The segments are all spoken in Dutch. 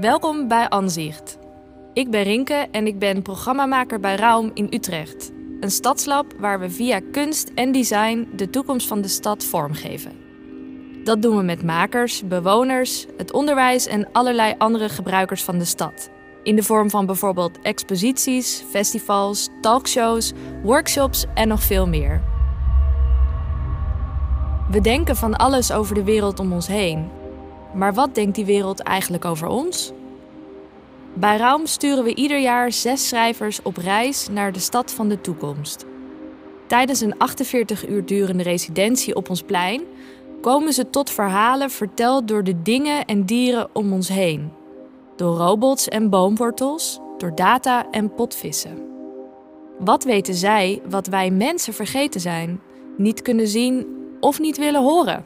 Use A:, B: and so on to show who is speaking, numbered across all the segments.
A: Welkom bij Anzicht. Ik ben Rinke en ik ben programmamaker bij Raum in Utrecht. Een stadslab waar we via kunst en design de toekomst van de stad vormgeven. Dat doen we met makers, bewoners, het onderwijs en allerlei andere gebruikers van de stad. In de vorm van bijvoorbeeld exposities, festivals, talkshows, workshops en nog veel meer. We denken van alles over de wereld om ons heen. Maar wat denkt die wereld eigenlijk over ons? Bij Raum sturen we ieder jaar zes schrijvers op reis naar de stad van de toekomst. Tijdens een 48 uur durende residentie op ons plein komen ze tot verhalen verteld door de dingen en dieren om ons heen. Door robots en boomwortels, door data en potvissen. Wat weten zij wat wij mensen vergeten zijn, niet kunnen zien of niet willen horen?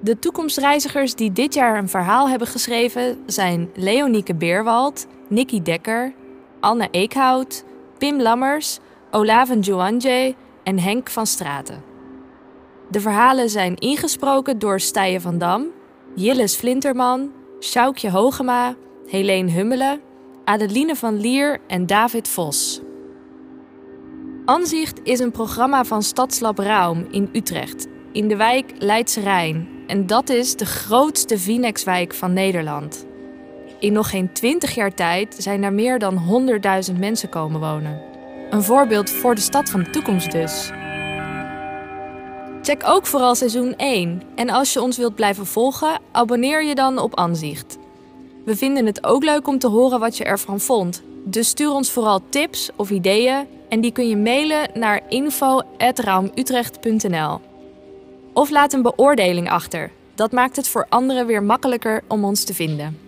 A: De toekomstreizigers die dit jaar een verhaal hebben geschreven zijn Leonieke Beerwald, Nicky Dekker, Anne Eekhout, Pim Lammers, Olaven Joanje en Henk van Straten. De verhalen zijn ingesproken door Stijen van Dam, Jilles Flinterman, Sjoukje Hogema, Helene Hummelen, Adeline van Lier en David Vos. Anzicht is een programma van Stadslab Raum in Utrecht, in de wijk Leidse Rijn. En dat is de grootste Vinex-wijk van Nederland. In nog geen 20 jaar tijd zijn er meer dan 100.000 mensen komen wonen. Een voorbeeld voor de stad van de toekomst dus. Check ook vooral seizoen 1. En als je ons wilt blijven volgen, abonneer je dan op Anzicht. We vinden het ook leuk om te horen wat je ervan vond. Dus stuur ons vooral tips of ideeën en die kun je mailen naar info.raumutrecht.nl. Of laat een beoordeling achter. Dat maakt het voor anderen weer makkelijker om ons te vinden.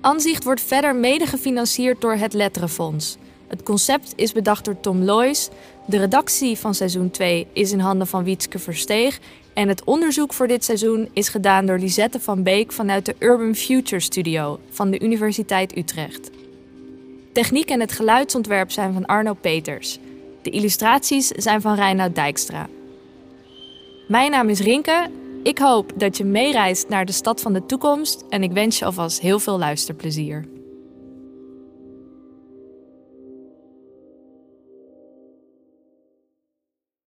A: Anzicht wordt verder mede gefinancierd door het Letterenfonds. Het concept is bedacht door Tom Loijs. De redactie van seizoen 2 is in handen van Wietske Versteeg. En het onderzoek voor dit seizoen is gedaan door Lisette van Beek vanuit de Urban Future Studio van de Universiteit Utrecht. Techniek en het geluidsontwerp zijn van Arno Peters. De illustraties zijn van Reinoud Dijkstra. Mijn naam is Rinke. Ik hoop dat je meereist naar de stad van de toekomst en ik wens je alvast heel veel luisterplezier.